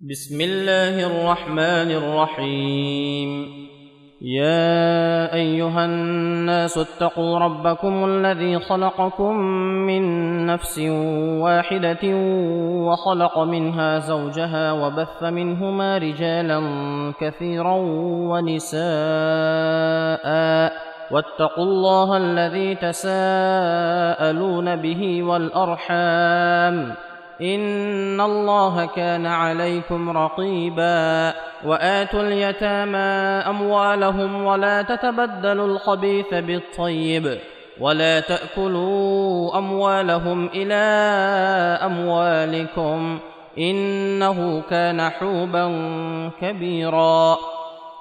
بسم الله الرحمن الرحيم. يا أيها الناس اتقوا ربكم الذي خلقكم من نفس واحدة وخلق منها زوجها وبث منهما رجالا كثيرا ونساء. واتقوا الله الذي تساءلون به والأرحام. ان الله كان عليكم رقيبا واتوا اليتامى اموالهم ولا تتبدلوا الخبيث بالطيب ولا تاكلوا اموالهم إلى اموالكم انه كان حوبا كبيرا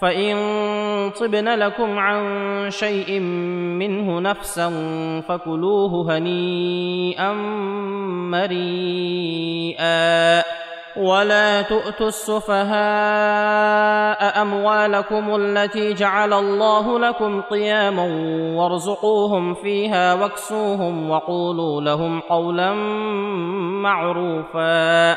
فإن طبن لكم عن شيء منه نفسا فكلوه هنيئا مريئا ولا تؤتوا السفهاء أموالكم التي جعل الله لكم قياما وارزقوهم فيها واكسوهم وقولوا لهم قولا معروفا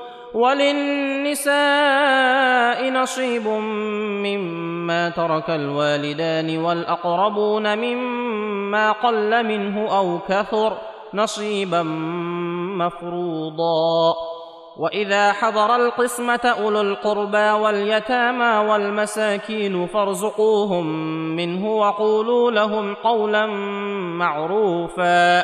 وللنساء نصيب مما ترك الوالدان والأقربون مما قل منه أو كثر نصيبا مفروضا. وإذا حضر القسمة أولو القربى واليتامى والمساكين فارزقوهم منه وقولوا لهم قولا معروفا.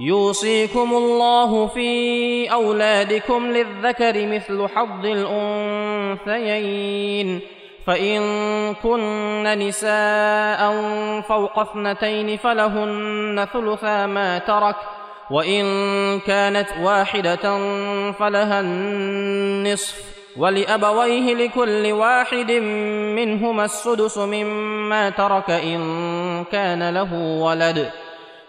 يوصيكم الله في أولادكم للذكر مثل حظ الأنثيين. فإن كن نساء فوق اثنتين فلهن ثلثا ما ترك وإن كانت واحدة فلها النصف. ولأبويه لكل واحد منهما السدس مما ترك إن كان له ولد.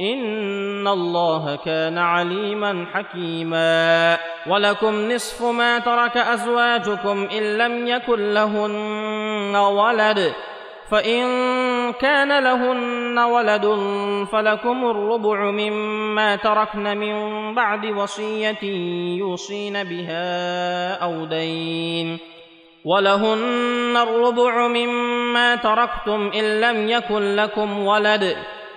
ان الله كان عليما حكيما ولكم نصف ما ترك ازواجكم ان لم يكن لهن ولد فان كان لهن ولد فلكم الربع مما تركن من بعد وصيه يوصين بها أو دين ولهن الربع مما تركتم ان لم يكن لكم ولد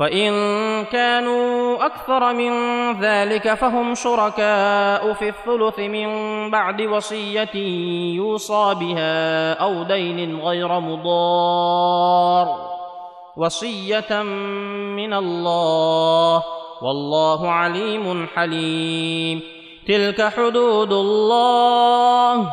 فإن كانوا أكثر من ذلك فهم شركاء في الثلث من بعد وصية يوصى بها أو دين غير مضار وصية من الله والله عليم حليم تلك حدود الله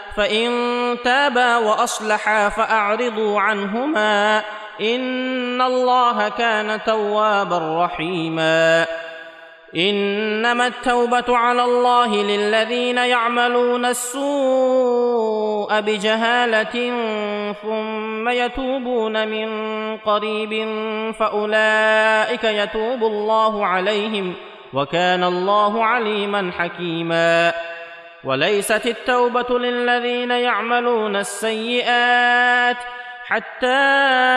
فإن تابا وأصلحا فأعرضوا عنهما إن الله كان توابا رحيما. إنما التوبة على الله للذين يعملون السوء بجهالة ثم يتوبون من قريب فأولئك يتوب الله عليهم وكان الله عليما حكيما. وليست التوبة للذين يعملون السيئات حتى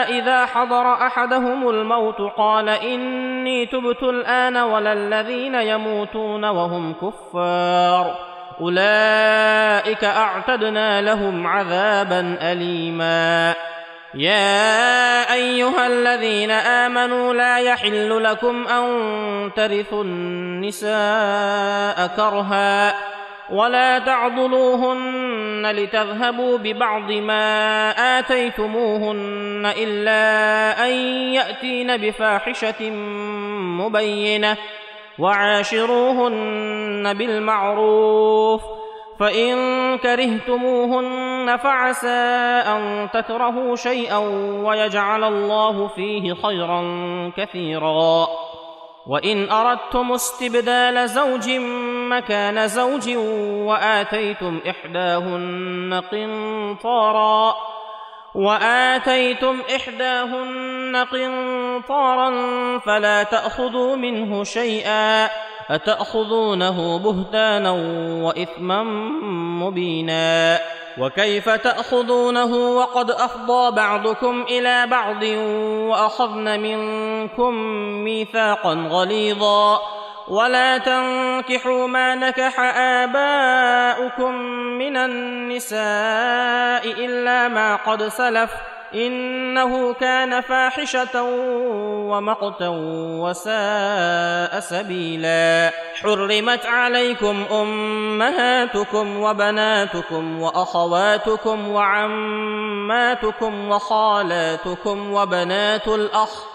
إذا حضر أحدهم الموت قال إني تبت الآن ولا الذين يموتون وهم كفار. أولئك أعتدنا لهم عذابا أليما. يا أيها الذين آمنوا لا يحل لكم أن ترثوا النساء كرها ولا تعضلوهن لتذهبوا ببعض ما آتيتموهن إلا أن يأتين بفاحشة مبينة وعاشروهن بالمعروف فإن كرهتموهن فعسى أن تكرهوا شيئا ويجعل الله فيه خيرا كثيرا وإن أردتم استبدال زوج مكان زوج وآتيتم إحداهن قنطارا وآتيتم إحداهن قنطارا فلا تأخذوا منه شيئا أتأخذونه بهتانا وإثما مبينا وكيف تأخذونه وقد أفضى بعضكم إلى بعض وأخذن منكم ميثاقا غليظا ولا تنكحوا ما نكح اباؤكم من النساء الا ما قد سلف انه كان فاحشه ومقتا وساء سبيلا حرمت عليكم امهاتكم وبناتكم واخواتكم وعماتكم وخالاتكم وبنات الاخ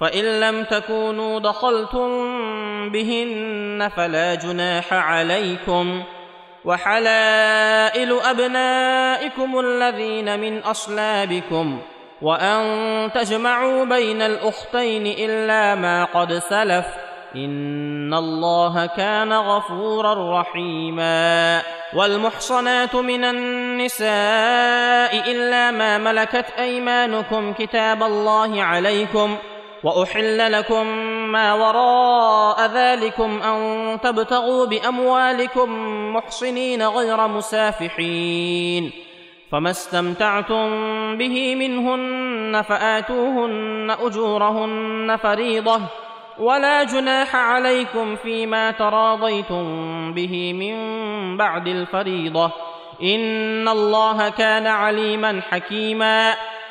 فإن لم تكونوا دخلتم بهن فلا جناح عليكم وحلائل أبنائكم الذين من أصلابكم وأن تجمعوا بين الأختين إلا ما قد سلف إن الله كان غفورا رحيما والمحصنات من النساء إلا ما ملكت أيمانكم كتاب الله عليكم وأحل لكم ما وراء ذلكم أن تبتغوا بأموالكم محصنين غير مسافحين فما استمتعتم به منهن فآتوهن أجورهن فريضة ولا جناح عليكم فيما تراضيتم به من بعد الفريضة إن الله كان عليما حكيما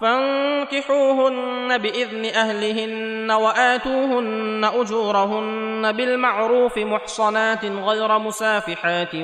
فانكحوهن بإذن أهلهن وآتوهن أجورهن بالمعروف محصنات غير مسافحات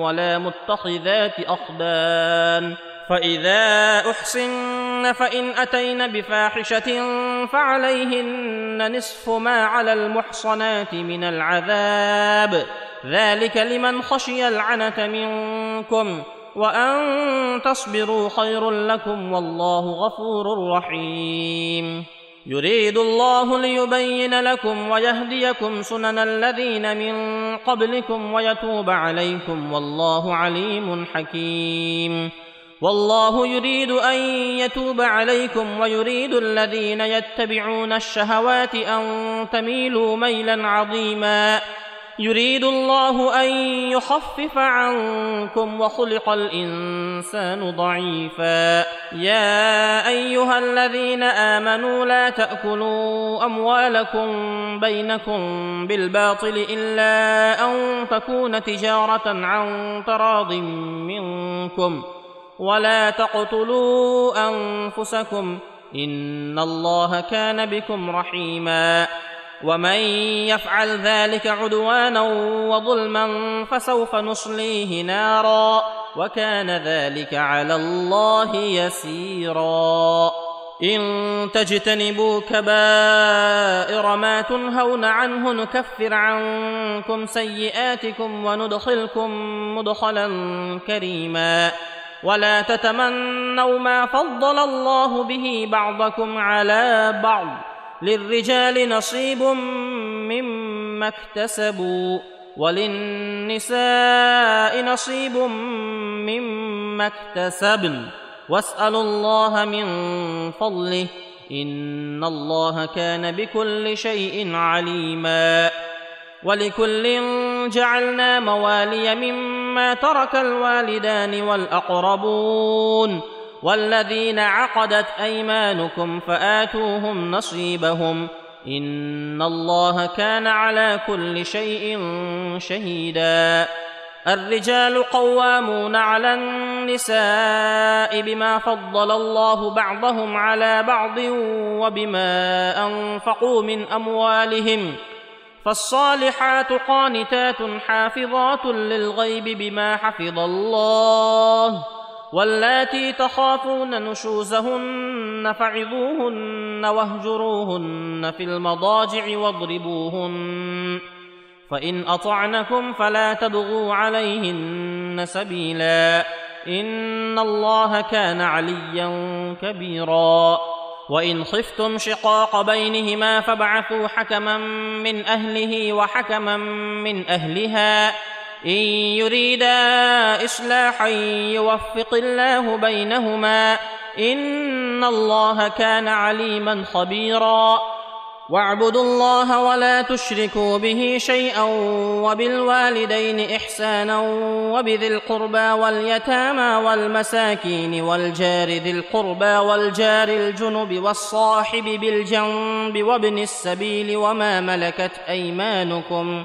ولا متخذات أخدان. فإذا احصن فإن أتين بفاحشة فعليهن نصف ما على المحصنات من العذاب. ذلك لمن خشي العنة منكم. وان تصبروا خير لكم والله غفور رحيم يريد الله ليبين لكم ويهديكم سنن الذين من قبلكم ويتوب عليكم والله عليم حكيم والله يريد ان يتوب عليكم ويريد الذين يتبعون الشهوات ان تميلوا ميلا عظيما يريد الله أن يخفف عنكم وخلق الإنسان ضعيفا. يا أيها الذين آمنوا لا تأكلوا أموالكم بينكم بالباطل إلا أن تكون تجارة عن تراض منكم. ولا تقتلوا أنفسكم إن الله كان بكم رحيما. ومن يفعل ذلك عدوانا وظلما فسوف نصليه نارا وكان ذلك على الله يسيرا. إن تجتنبوا كبائر ما تنهون عنه نكفر عنكم سيئاتكم وندخلكم مدخلا كريما. ولا تتمنوا ما فضل الله به بعضكم على بعض. للرجال نصيب مما اكتسبوا وللنساء نصيب مما اكتسبن. واسألوا الله من فضله إن الله كان بكل شيء عليما. ولكل جعلنا موالي مما ترك الوالدان والأقربون. والذين عقدت أيمانكم فآتوهم نصيبهم إن الله كان على كل شيء شهيدا الرجال قوامون على النساء بما فضل الله بعضهم على بعض وبما أنفقوا من أموالهم فالصالحات قانتات حافظات للغيب بما حفظ الله واللاتي تخافون نشوزهن فعظوهن واهجروهن في المضاجع واضربوهن فإن أطعنكم فلا تبغوا عليهن سبيلا إن الله كان عليا كبيرا وإن خفتم شقاق بينهما فابعثوا حكما من أهله وحكما من أهلها إن يريدا اصلاحا يوفق الله بينهما إن الله كان عليما خبيرا. واعبدوا الله ولا تشركوا به شيئا وبالوالدين احسانا وبذي القربى واليتامى والمساكين والجار ذي القربى والجار الجنب والصاحب بالجنب وابن السبيل وما ملكت أيمانكم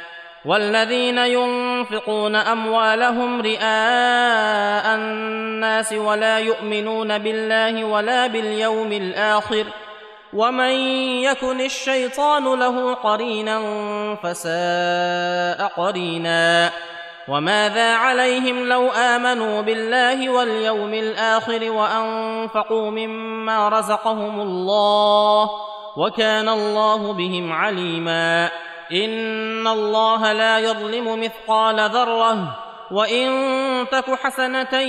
والذين ينفقون أموالهم رئاء الناس ولا يؤمنون بالله ولا باليوم الآخر ومن يكن الشيطان له قرينا فساء قرينا وماذا عليهم لو آمنوا بالله واليوم الآخر وأنفقوا مما رزقهم الله وكان الله بهم عليما إن الله لا يظلم مثقال ذرة وإن تك حسنة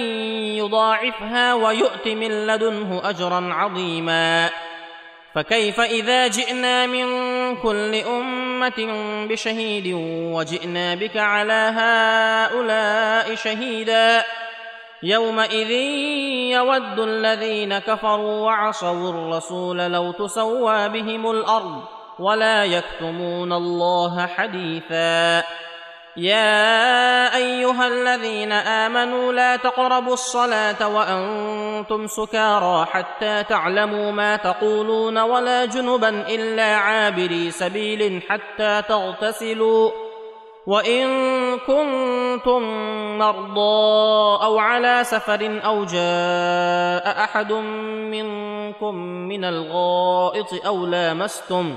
يضاعفها ويؤت من لدنه أجرا عظيما. فكيف إذا جئنا من كل أمة بشهيد وجئنا بك على هؤلاء شهيدا؟ يومئذ يود الذين كفروا وعصوا الرسول لو تسوى بهم الأرض ولا يكتمون الله حديثا. يا أيها الذين آمنوا لا تقربوا الصلاة وأنتم سكارى حتى تعلموا ما تقولون ولا جنبا إلا عابري سبيل حتى تغتسلوا. وإن كنتم مرضى أو على سفر أو جاء أحد منكم من الغائط أو لامستم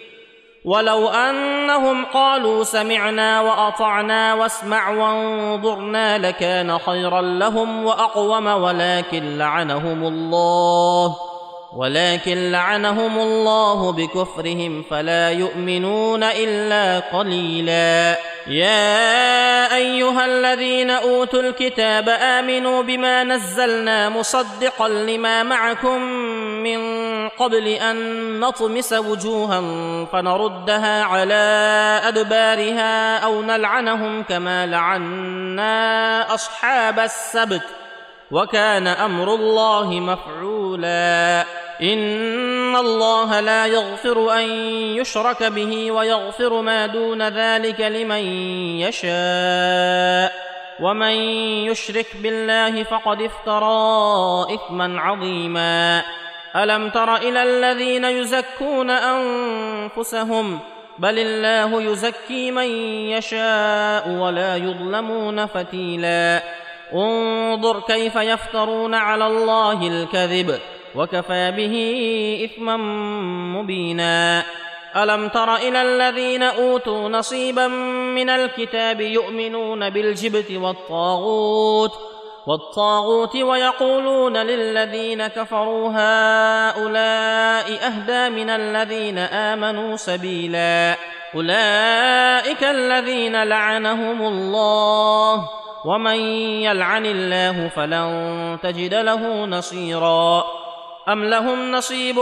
ولو أنهم قالوا سمعنا وأطعنا واسمع وانظرنا لكان خيرا لهم وأقوم ولكن لعنهم الله ولكن لعنهم الله بكفرهم فلا يؤمنون إلا قليلا. يا أيها الذين أوتوا الكتاب آمنوا بما نزلنا مصدقا لما معكم من قبل أن نطمس وجوها فنردها على أدبارها أو نلعنهم كما لعنا أصحاب السبت وكان أمر الله مفعولا. إن الله لا يغفر أن يشرك به ويغفر ما دون ذلك لمن يشاء. ومن يشرك بالله فقد افترى إثما عظيما. ألم تر إلى الذين يزكون أنفسهم؟ بل الله يزكي من يشاء ولا يظلمون فتيلا. انظر كيف يفترون على الله الكذب وكفى به إثما مبينا. ألم تر إلى الذين أوتوا نصيبا من الكتاب يؤمنون بالجبت والطاغوت؟ والطاغوت ويقولون للذين كفروا هؤلاء أهدى من الذين آمنوا سبيلا. أولئك الذين لعنهم الله ومن يلعن الله فلن تجد له نصيرا. أم لهم نصيب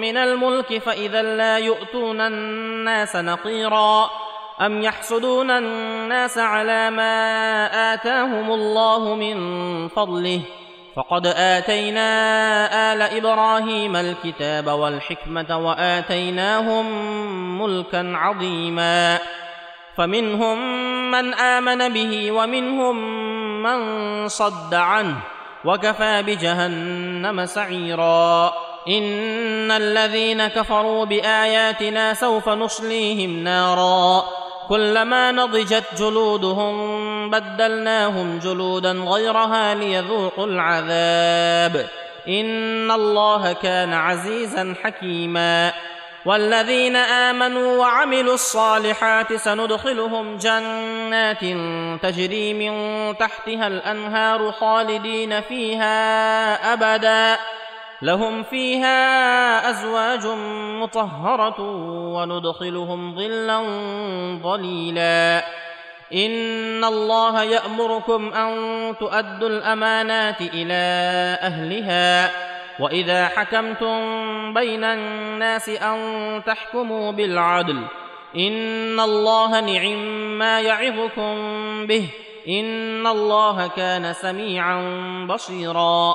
من الملك فإذا لا يؤتون الناس نقيرا. أم يحسدون الناس على ما آتاهم الله من فضله فقد آتينا آل إبراهيم الكتاب والحكمة وآتيناهم ملكا عظيما فمنهم من آمن به ومنهم من صد عنه وكفى بجهنم سعيرا ان الذين كفروا باياتنا سوف نصليهم نارا كلما نضجت جلودهم بدلناهم جلودا غيرها ليذوقوا العذاب. إن الله كان عزيزا حكيما. والذين آمنوا وعملوا الصالحات سندخلهم جنات تجري من تحتها الأنهار خالدين فيها أبدا. لهم فيها أزواج مطهرة وندخلهم ظلا ظليلا. إن الله يأمركم أن تؤدوا الأمانات إلى أهلها. وإذا حكمتم بين الناس أن تحكموا بالعدل إن الله نعم ما يعظكم به. إن الله كان سميعا بصيرا.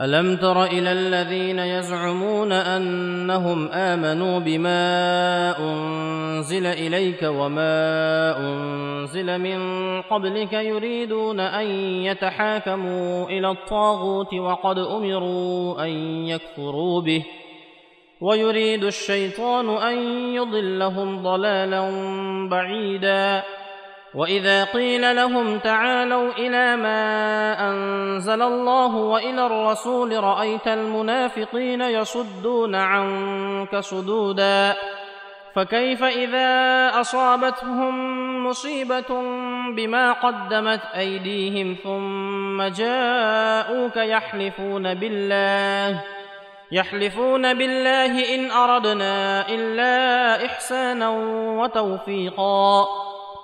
ألم تر إلى الذين يزعمون أنهم آمنوا بما أنزل إليك وما أنزل من قبلك يريدون أن يتحاكموا إلى الطاغوت وقد أمروا أن يكفروا به ويريد الشيطان أن يضلهم ضلالا بعيدا واذا قيل لهم تعالوا إلى ما انزل الله والى الرسول رايت المنافقين يصدون عنك صدودا فكيف اذا اصابتهم مصيبه بما قدمت ايديهم ثم جاءوك يحلفون بالله يحلفون بالله ان اردنا الا احسانا وتوفيقا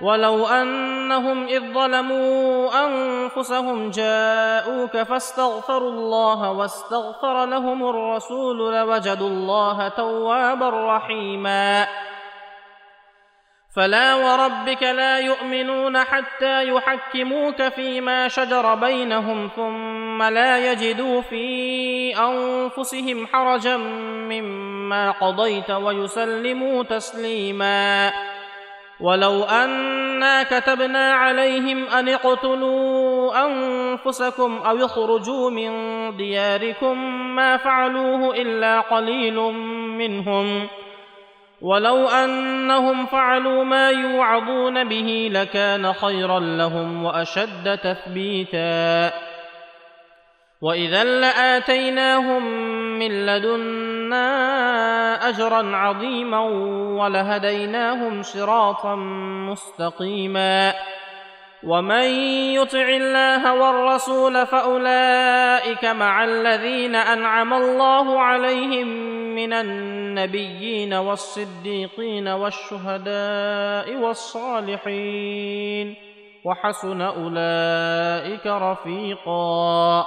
ولو أنهم إذ ظلموا أنفسهم جاءوك فاستغفروا الله واستغفر لهم الرسول لوجدوا الله توابا رحيما. فلا وربك لا يؤمنون حتى يحكموك فيما شجر بينهم ثم لا يجدوا في أنفسهم حرجا مما قضيت ويسلموا تسليما. ولو انا كتبنا عليهم ان اقتلوا انفسكم أو اخرجوا من دياركم ما فعلوه الا قليل منهم ولو انهم فعلوا ما يوعظون به لكان خيرا لهم واشد تثبيتا واذا لاتيناهم من لدنا أجرا عظيما ولهديناهم صراطا مستقيما. ومن يطع الله والرسول فأولئك مع الذين أنعم الله عليهم من النبيين والصديقين والشهداء والصالحين. وحسن أولئك رفيقا.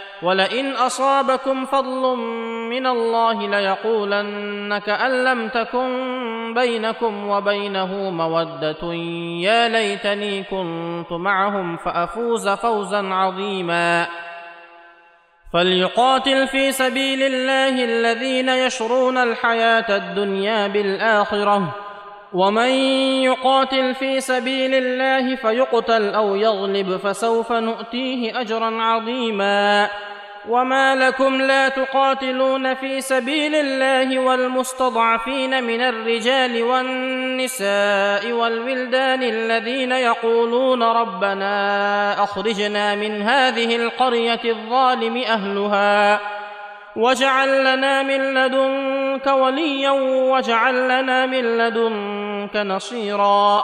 ولئن أصابكم فضل من الله ليقولن كان لم تكن بينكم وبينه مودة. يا ليتني كنت معهم فأفوز فوزا عظيما. فليقاتل في سبيل الله الذين يشرون الحياة الدنيا بالآخرة. ومن يقاتل في سبيل الله فيقتل أو يغلب فسوف نؤتيه أجرا عظيما. وما لكم لا تقاتلون في سبيل الله والمستضعفين من الرجال والنساء والولدان الذين يقولون ربنا اخرجنا من هذه القريه الظالم اهلها واجعل لنا من لدنك وليا واجعل لنا من لدنك نصيرا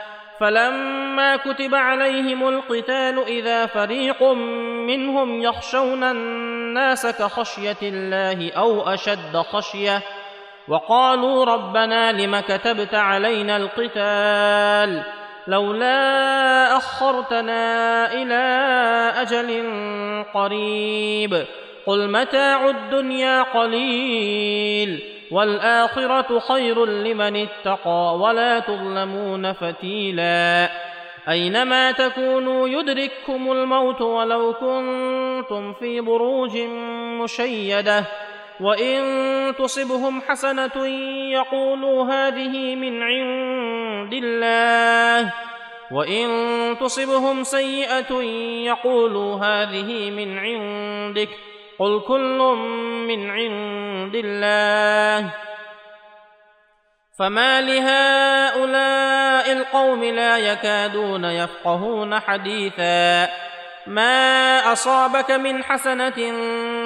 فلما كتب عليهم القتال إذا فريق منهم يخشون الناس كخشية الله أو أشد خشية وقالوا ربنا لم كتبت علينا القتال لولا أخرتنا إلى أجل قريب قل متاع الدنيا قليل والآخرة خير لمن اتقى ولا تظلمون فتيلا. أينما تكونوا يدرككم الموت ولو كنتم في بروج مشيدة. وإن تصبهم حسنة يقولوا هذه من عند الله. وإن تصبهم سيئة يقولوا هذه من عندك. قل كل من عند الله فما لهؤلاء القوم لا يكادون يفقهون حديثا ما اصابك من حسنه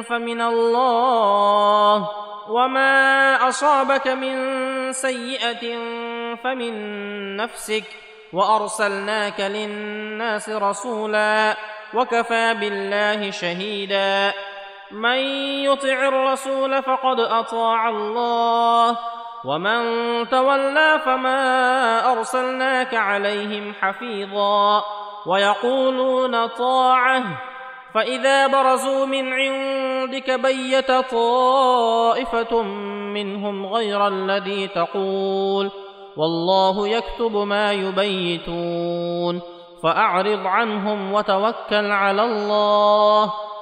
فمن الله وما اصابك من سيئه فمن نفسك وارسلناك للناس رسولا وكفى بالله شهيدا من يطع الرسول فقد أطاع الله. ومن تولى فما أرسلناك عليهم حفيظا. ويقولون طاعة. فإذا برزوا من عندك بيت طائفة منهم غير الذي تقول. والله يكتب ما يبيتون. فأعرض عنهم وتوكل على الله.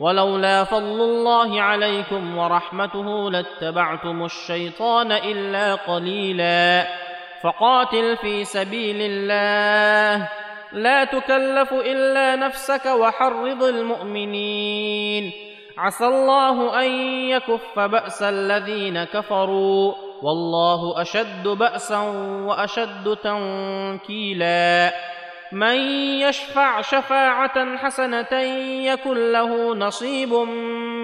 ولولا فضل الله عليكم ورحمته لاتبعتم الشيطان إلا قليلا. فقاتل في سبيل الله. لا تكلف إلا نفسك وحرض المؤمنين. عسى الله أن يكف بأس الذين كفروا. والله أشد بأسا وأشد تنكيلا. من يشفع شفاعة حسنة يكن له نصيب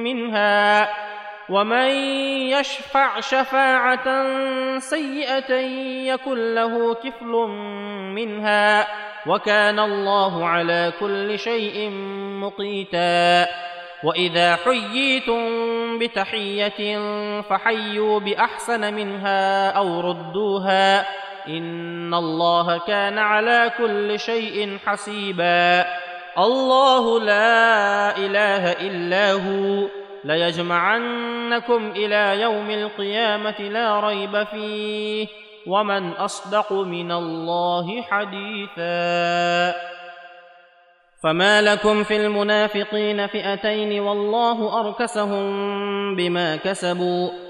منها ومن يشفع شفاعة سيئة يكن له كفل منها وكان الله على كل شيء مقيتا. وإذا حييتم بتحية فحيوا بأحسن منها أو ردوها. ان الله كان على كل شيء حسيبا. الله لا اله الا هو. ليجمعنكم إلى يوم القيامه لا ريب فيه. ومن اصدق من الله حديثا. فما لكم في المنافقين فئتين والله اركسهم بما كسبوا.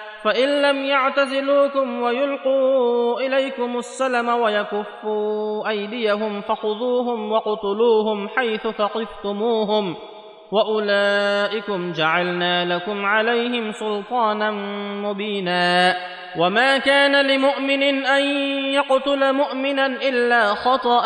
فإن لم يعتزلوكم ويلقوا إليكم السلم ويكفوا أيديهم فخذوهم وقتلوهم حيث ثقفتموهم وأولئكم جعلنا لكم عليهم سلطانا مبينا وما كان لمؤمن أن يقتل مؤمنا إلا خطأ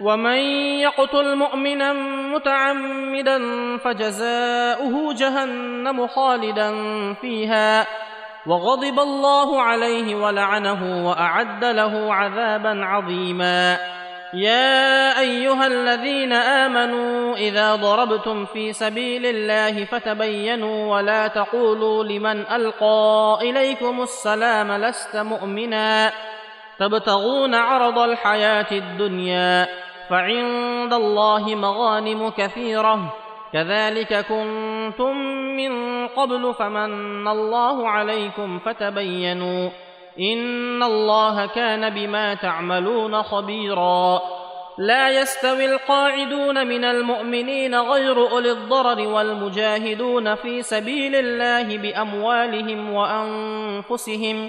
ومن يقتل مؤمنا متعمدا فجزاؤه جهنم خالدا فيها وغضب الله عليه ولعنه واعد له عذابا عظيما يا ايها الذين امنوا اذا ضربتم في سبيل الله فتبينوا ولا تقولوا لمن القى اليكم السلام لست مؤمنا تبتغون عرض الحياة الدنيا فعند الله مغانم كثيرة. كذلك كنتم من قبل فمن الله عليكم فتبينوا. إن الله كان بما تعملون خبيرا. لا يستوي القاعدون من المؤمنين غير أولي الضرر والمجاهدون في سبيل الله بأموالهم وأنفسهم.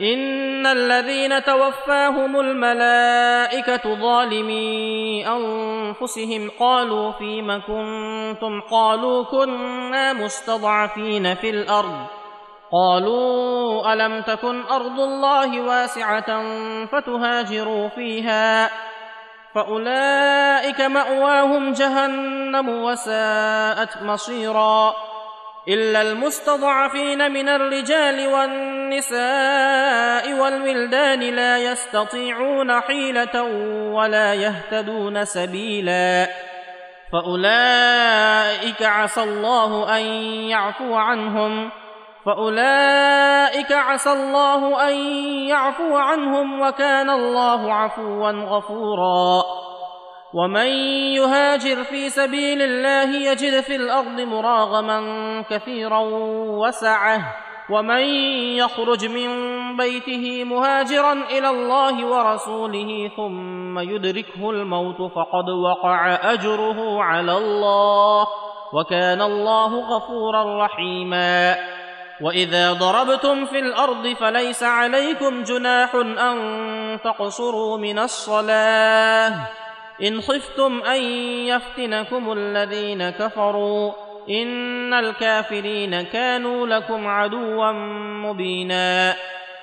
ان الذين توفاهم الملائكه ظالمي انفسهم قالوا فيم كنتم قالوا كنا مستضعفين في الأرض قالوا الم تكن ارض الله واسعه فتهاجروا فيها فاولئك ماواهم جهنم وساءت مصيرا إلا المستضعفين من الرجال والنساء والولدان لا يستطيعون حيلة ولا يهتدون سبيلا. فأولئك عسى الله أن يعفو عنهم. فأولئك عسى الله أن يعفو عنهم وكان الله عفوا غفورا. ومن يهاجر في سبيل الله يجد في الأرض مراغما كثيرا وسعه ومن يخرج من بيته مهاجرا إلى الله ورسوله ثم يدركه الموت فقد وقع اجره على الله وكان الله غفورا رحيما واذا ضربتم في الأرض فليس عليكم جناح ان تقصروا من الصلاه إن خفتم أن يفتنكم الذين كفروا إن الكافرين كانوا لكم عدوا مبينا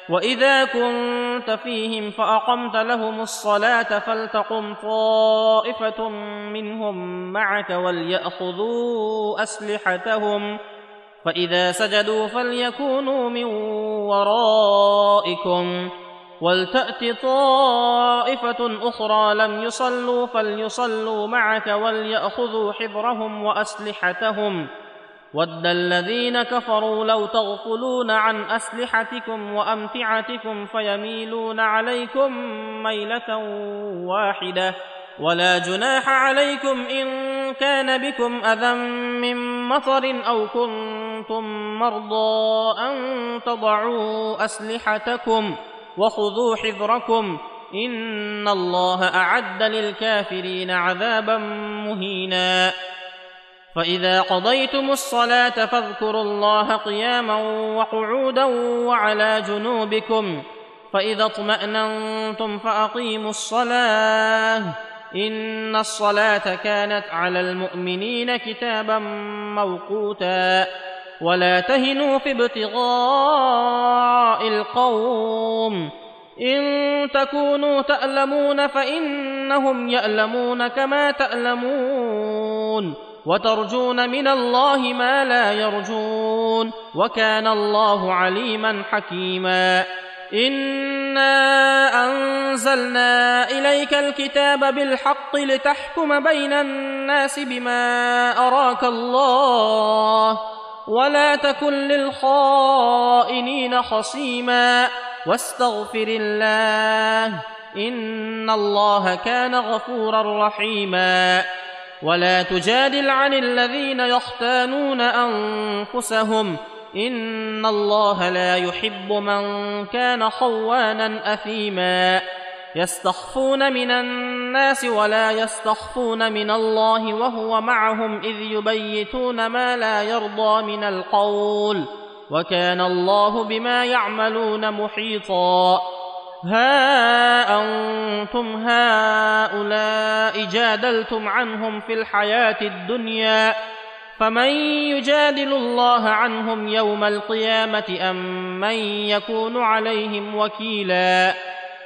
وإذا كنت فيهم فأقمت لهم الصلاة فلتقم طائفة منهم معك وليأخذوا أسلحتهم فإذا سجدوا فليكونوا من ورائكم ولتأت طائفة أخرى لم يصلوا فليصلوا معك وليأخذوا حذرهم وأسلحتهم. ود الذين كفروا لو تغفلون عن أسلحتكم وأمتعتكم فيميلون عليكم ميلة واحدة. ولا جناح عليكم إن كان بكم أذى من مطر أو كنتم مرضى أن تضعوا أسلحتكم. وخذوا حذركم إن الله أعد للكافرين عذابا مهينا. فإذا قضيتم الصلاة فاذكروا الله قياما وقعودا وعلى جنوبكم. فإذا اطمأننتم فأقيموا الصلاة. إن الصلاة كانت على المؤمنين كتابا موقوتا. ولا تهنوا في ابتغاء القوم. إن تكونوا تألمون فإنهم يألمون كما تألمون. وترجون من الله ما لا يرجون. وكان الله عليما حكيما. إنا أنزلنا إليك الكتاب بالحق لتحكم بين الناس بما أراك الله. ولا تكن للخائنين خصيما. واستغفر الله إن الله كان غفورا رحيما. ولا تجادل عن الذين يختانون أنفسهم. إن الله لا يحب من كان خوانا أثيما. يستخفون من الناس ولا يستخفون من الله وهو معهم إذ يبيتون ما لا يرضى من القول وكان الله بما يعملون محيطا. ها أنتم هؤلاء جادلتم عنهم في الحياة الدنيا فمن يجادل الله عنهم يوم القيامة أم من يكون عليهم وكيلا؟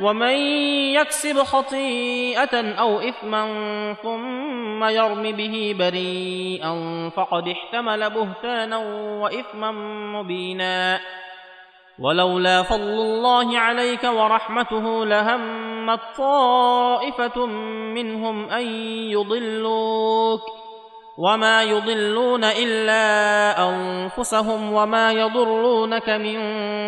ومن يكسب خطيئة أو إثما ثم يرم به بريئا فقد احتمل بهتانا وإثما مبينا. ولولا فضل الله عليك ورحمته لهمت طائفة منهم أن يضلوك. وما يضلون إلا أنفسهم وما يضرونك من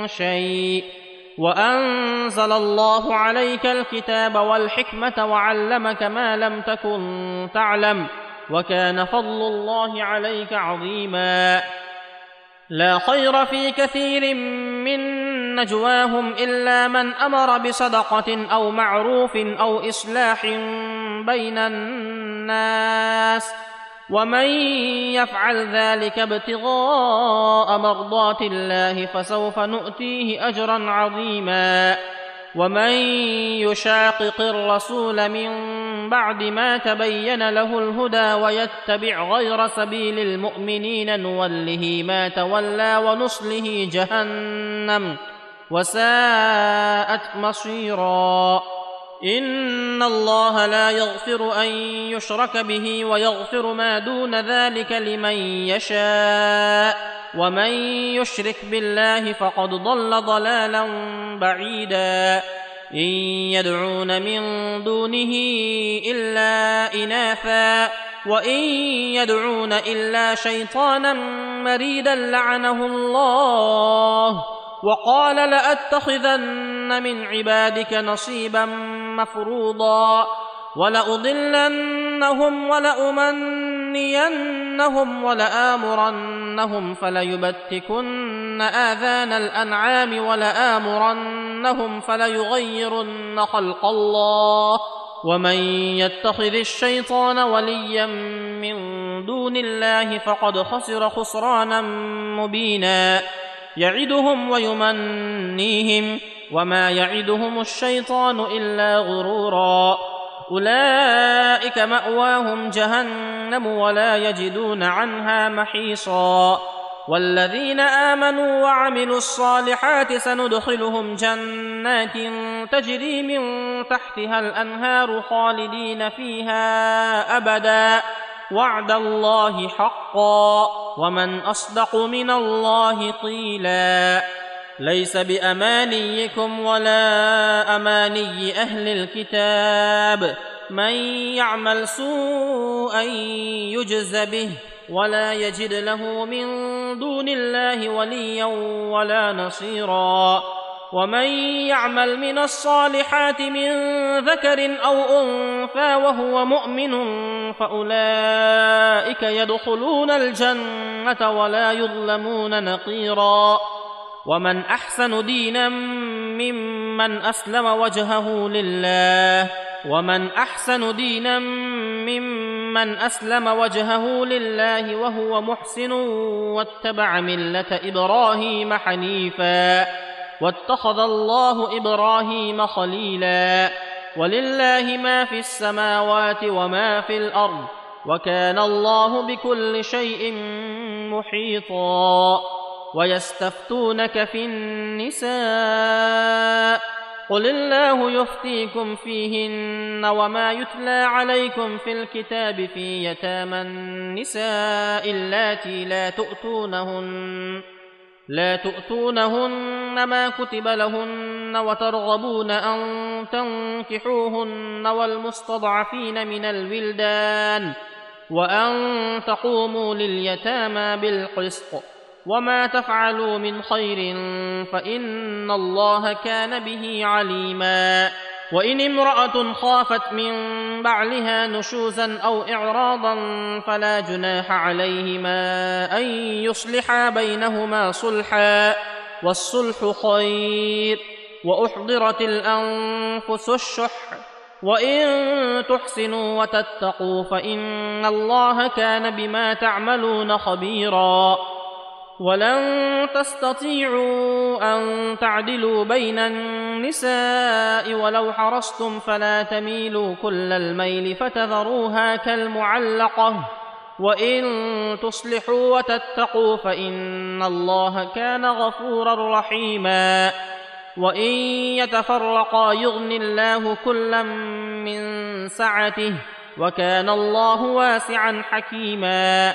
شيء. وأنزل الله عليك الكتاب والحكمة وعلمك ما لم تكن تعلم وكان فضل الله عليك عظيما. لا خير في كثير من نجواهم إلا من أمر بصدقة أو معروف أو إصلاح بين الناس. ومن يفعل ذلك ابتغاء مرضات الله فسوف نؤتيه أجرا عظيما. ومن يشاقق الرسول من بعد ما تبين له الهدى ويتبع غير سبيل المؤمنين نوله ما تولى ونصله جهنم وساءت مصيرا. ان الله لا يغفر ان يشرك به ويغفر ما دون ذلك لمن يشاء ومن يشرك بالله فقد ضل ضلالا بعيدا ان يدعون من دونه الا اناثا وان يدعون الا شيطانا مريدا لعنه الله وقال لأتخذن من عبادك نصيبا مفروضا ولأضلنهم ولأمنينهم ولآمرنهم فليبتكن آذان الأنعام ولآمرنهم فليغيرن خلق الله ومن يتخذ الشيطان وليا من دون الله فقد خسر خسرانا مبينا يعدهم ويمنيهم وما يعدهم الشيطان إلا غرورا. أولئك مأواهم جهنم ولا يجدون عنها محيصا. والذين آمنوا وعملوا الصالحات سندخلهم جنات تجري من تحتها الأنهار خالدين فيها أبدا. وعد الله حقا ومن أصدق من الله قيلا. ليس بأمانيكم ولا أماني أهل الكتاب. من يعمل سوءا يجز به ولا يجد له من دون الله وليا ولا نصيرا. ومن يعمل من الصالحات من ذكر أو أنثى وهو مؤمن فأولئك يدخلون الجنة ولا يظلمون نقيرا. ومن أحسن دينا ممن أسلم وجهه لله. ومن أحسن دينا ممن أسلم وجهه لله وهو محسن واتبع ملة إبراهيم حنيفا. واتخذ الله إبراهيم خليلا. ولله ما في السماوات وما في الأرض وكان الله بكل شيء محيطا. ويستفتونك في النساء قل الله يفتيكم فيهن وما يتلى عليكم في الكتاب في يتامى النساء اللاتي لا تؤتونهن. لا تؤتونهن ما كتب لهن وترغبون أن تنكحوهن والمستضعفين من الولدان وأن تقوموا لليتامى بالقسط وما تفعلوا من خير فإن الله كان به عليما وإن امرأة خافت من بعلها نشوزا أو إعراضا فلا جناح عليهما أن يصلحا بينهما صلحا والصلح خير وأحضرت الأنفس الشح وإن تحسنوا وتتقوا فإن الله كان بما تعملون خبيرا ولن تستطيعوا أن تعدلوا بين النساء ولو حرصتم فلا تميلوا كل الميل فتذروها كالمعلقة. وإن تصلحوا وتتقوا فإن الله كان غفورا رحيما. وإن يتفرقا يغن الله كلا من سعته وكان الله واسعا حكيما.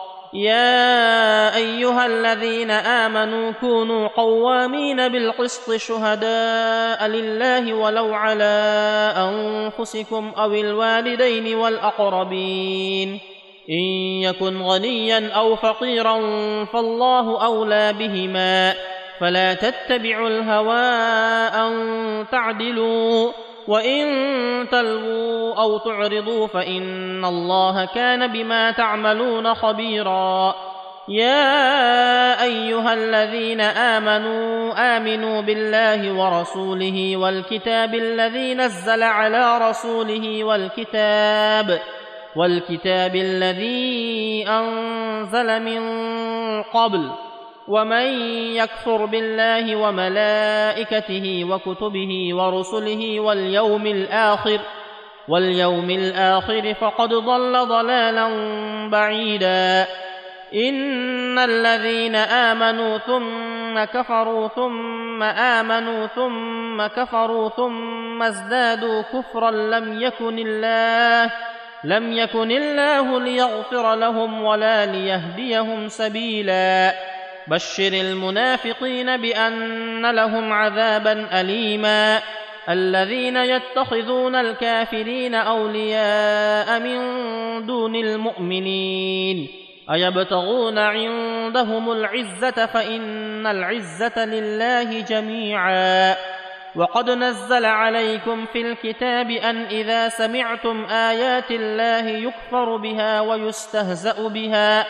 يا أيها الذين آمنوا كونوا قوامين بالقسط شهداء لله ولو على أنفسكم أو الوالدين والأقربين. إن يكن غنيا أو فقيرا فالله أولى بهما. فلا تتبعوا الهوى أن تعدلوا. وان تلووا أو تعرضوا فان الله كان بما تعملون خبيرا يا ايها الذين امنوا امنوا بالله ورسوله والكتاب الذي نزل على رسوله والكتاب والكتاب الذي انزل من قبل ومن يكفر بالله وملائكته وكتبه ورسله واليوم الآخر واليوم الآخر فقد ضل ضلالا بعيدا. إن الذين آمنوا ثم كفروا ثم آمنوا ثم كفروا ثم ازدادوا كفرا لم يكن الله لم يكن الله ليغفر لهم ولا ليهديهم سبيلا. بشر المنافقين بأن لهم عذابا اليما. الذين يتخذون الكافرين أولياء من دون المؤمنين. أيبتغون عندهم العزة فإن العزة لله جميعا. وقد نزل عليكم في الكتاب أن إذا سمعتم آيات الله يكفر بها ويستهزأ بها.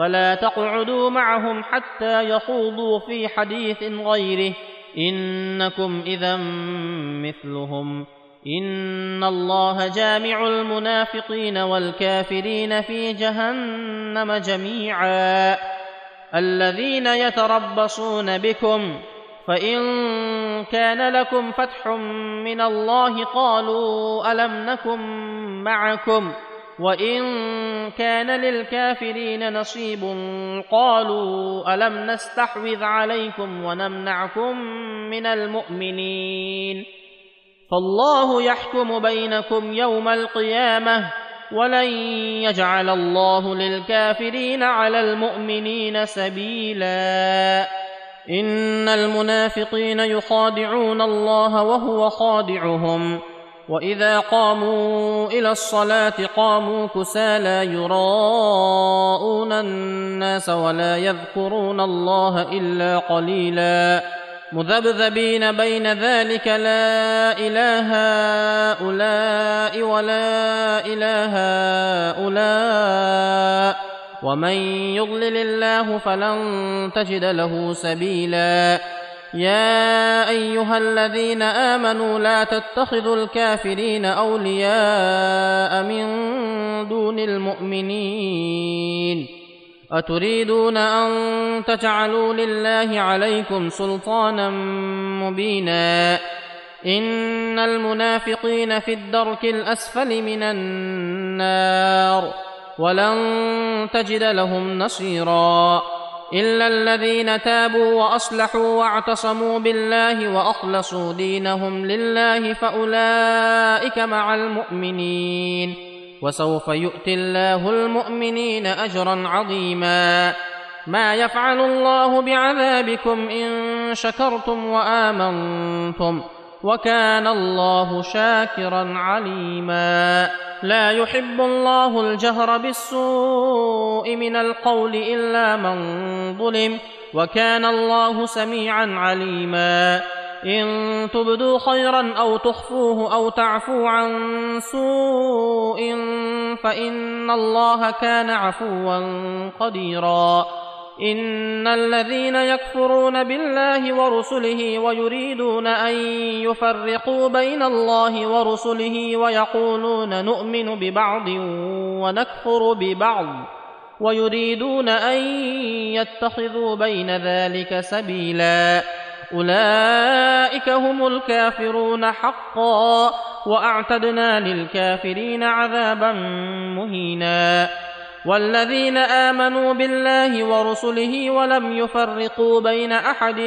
فلا تقعدوا معهم حتى يخوضوا في حديث غيره. إنكم إذا مثلهم. إن الله جامع المنافقين والكافرين في جهنم جميعا. الذين يتربصون بكم. فإن كان لكم فتح من الله قالوا ألم نكن معكم. وان كان للكافرين نصيب قالوا الم نستحوذ عليكم ونمنعكم من المؤمنين فالله يحكم بينكم يوم القيامه ولن يجعل الله للكافرين على المؤمنين سبيلا ان المنافقين يخادعون الله وهو خادعهم واذا قاموا إلى الصلاه قاموا كسالى يراءون الناس ولا يذكرون الله الا قليلا مذبذبين بين ذلك لا اله هؤلاء ولا اله هؤلاء ومن يضلل الله فلن تجد له سبيلا يا أيها الذين آمنوا لا تتخذوا الكافرين أولياء من دون المؤمنين. أتريدون أن تجعلوا لله عليكم سلطانا مبينا. إن المنافقين في الدرك الأسفل من النار. ولن تجد لهم نصيرا. إلا الذين تابوا وأصلحوا واعتصموا بالله وأخلصوا دينهم لله فأولئك مع المؤمنين. وسوف يؤتي الله المؤمنين أجرا عظيما. ما يفعل الله بعذابكم إن شكرتم وآمنتم. وكان الله شاكرا عليما. لا يحب الله الجهر بالسوء من القول إلا من ظلم وكان الله سميعا عليما. إن تبدوا خيرا أو تخفوه أو تعفو عن سوء فإن الله كان عفوا قديرا. إن الذين يكفرون بالله ورسله ويريدون أن يفرقوا بين الله ورسله ويقولون نؤمن ببعض ونكفر ببعض ويريدون أن يتخذوا بين ذلك سبيلا. أولئك هم الكافرون حقا وأعتدنا للكافرين عذابا مهينا. والذين آمنوا بالله ورسله ولم يفرقوا بين أحد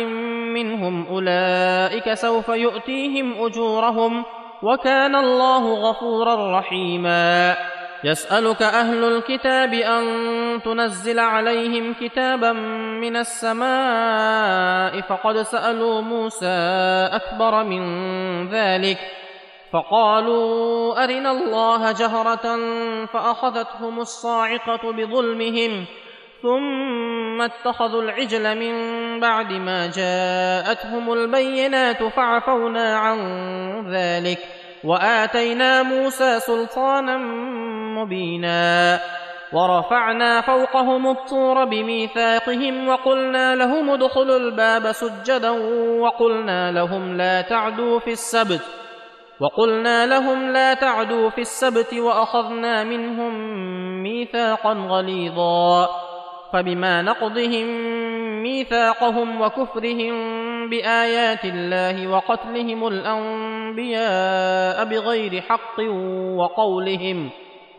منهم أولئك سوف يؤتيهم أجورهم وكان الله غفورا رحيما. يسألك أهل الكتاب أن تنزل عليهم كتابا من السماء فقد سألوا موسى أكبر من ذلك. فقالوا أرنا الله جهرة فأخذتهم الصاعقة بظلمهم ثم اتخذوا العجل من بعد ما جاءتهم البينات فعفونا عن ذلك وآتينا موسى سلطانا مبينا ورفعنا فوقهم الطور بميثاقهم وقلنا لهم ادخلوا الباب سجدا وقلنا لهم لا تعدوا في السبت وقلنا لهم لا تعدوا في السبت وأخذنا منهم ميثاقا غليظا فبما نقضهم ميثاقهم وكفرهم بآيات الله وقتلهم الأنبياء بغير حق وقولهم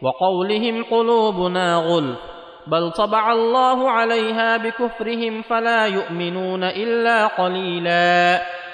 وقولهم قلوبنا غلف بل طبع الله عليها بكفرهم فلا يؤمنون إلا قليلا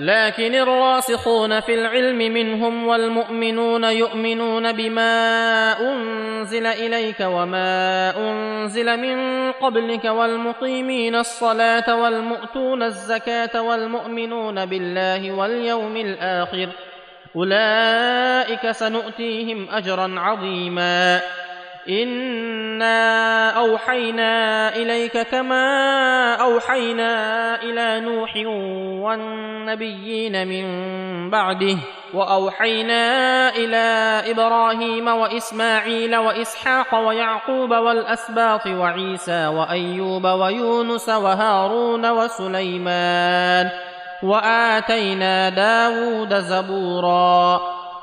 لكن الراسخون في العلم منهم والمؤمنون يؤمنون بما أنزل إليك وما أنزل من قبلك والمقيمين الصلاة والمؤتون الزكاة والمؤمنون بالله واليوم الآخر. أولئك سنؤتيهم أجرا عظيما. انا اوحينا اليك كما اوحينا إلى نوح والنبيين من بعده واوحينا إلى إبراهيم واسماعيل واسحاق ويعقوب والاسباط وعيسى وايوب ويونس وهارون وسليمان واتينا داود زبورا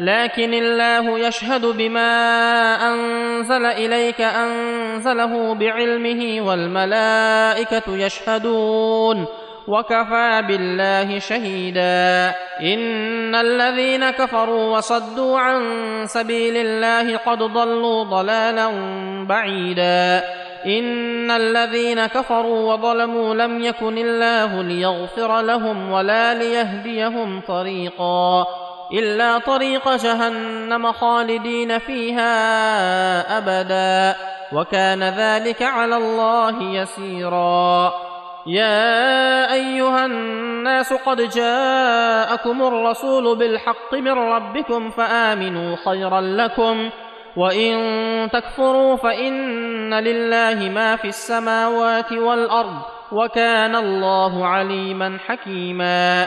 لكن الله يشهد بما أنزل إليك أنزله بعلمه والملائكة يشهدون وكفى بالله شهيدا. إن الذين كفروا وصدوا عن سبيل الله قد ضلوا ضلالا بعيدا. إن الذين كفروا وظلموا لم يكن الله ليغفر لهم ولا ليهديهم طريقا. إلا طريق جهنم خالدين فيها أبدا وكان ذلك على الله يسيرا. يا أيها الناس قد جاءكم الرسول بالحق من ربكم فآمنوا خيرا لكم وإن تكفروا فإن لله ما في السماوات والأرض وكان الله عليما حكيما.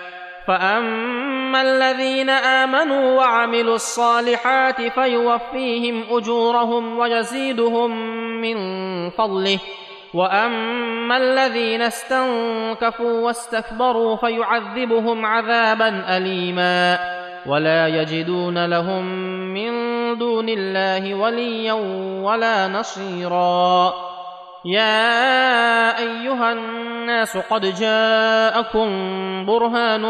فاما الذين امنوا وعملوا الصالحات فيوفيهم اجورهم ويزيدهم من فضله واما الذين استنكفوا واستكبروا فيعذبهم عذابا اليما ولا يجدون لهم من دون الله وليا ولا نصيرا يا أيها الناس قد جاءكم برهان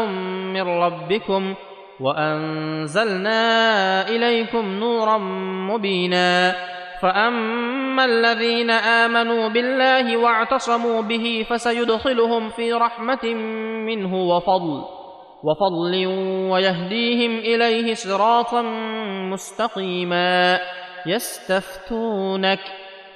من ربكم وأنزلنا إليكم نورا مبينا فأما الذين آمنوا بالله واعتصموا به فسيدخلهم في رحمة منه وفضل وفضل ويهديهم إليه صراطا مستقيما يستفتونك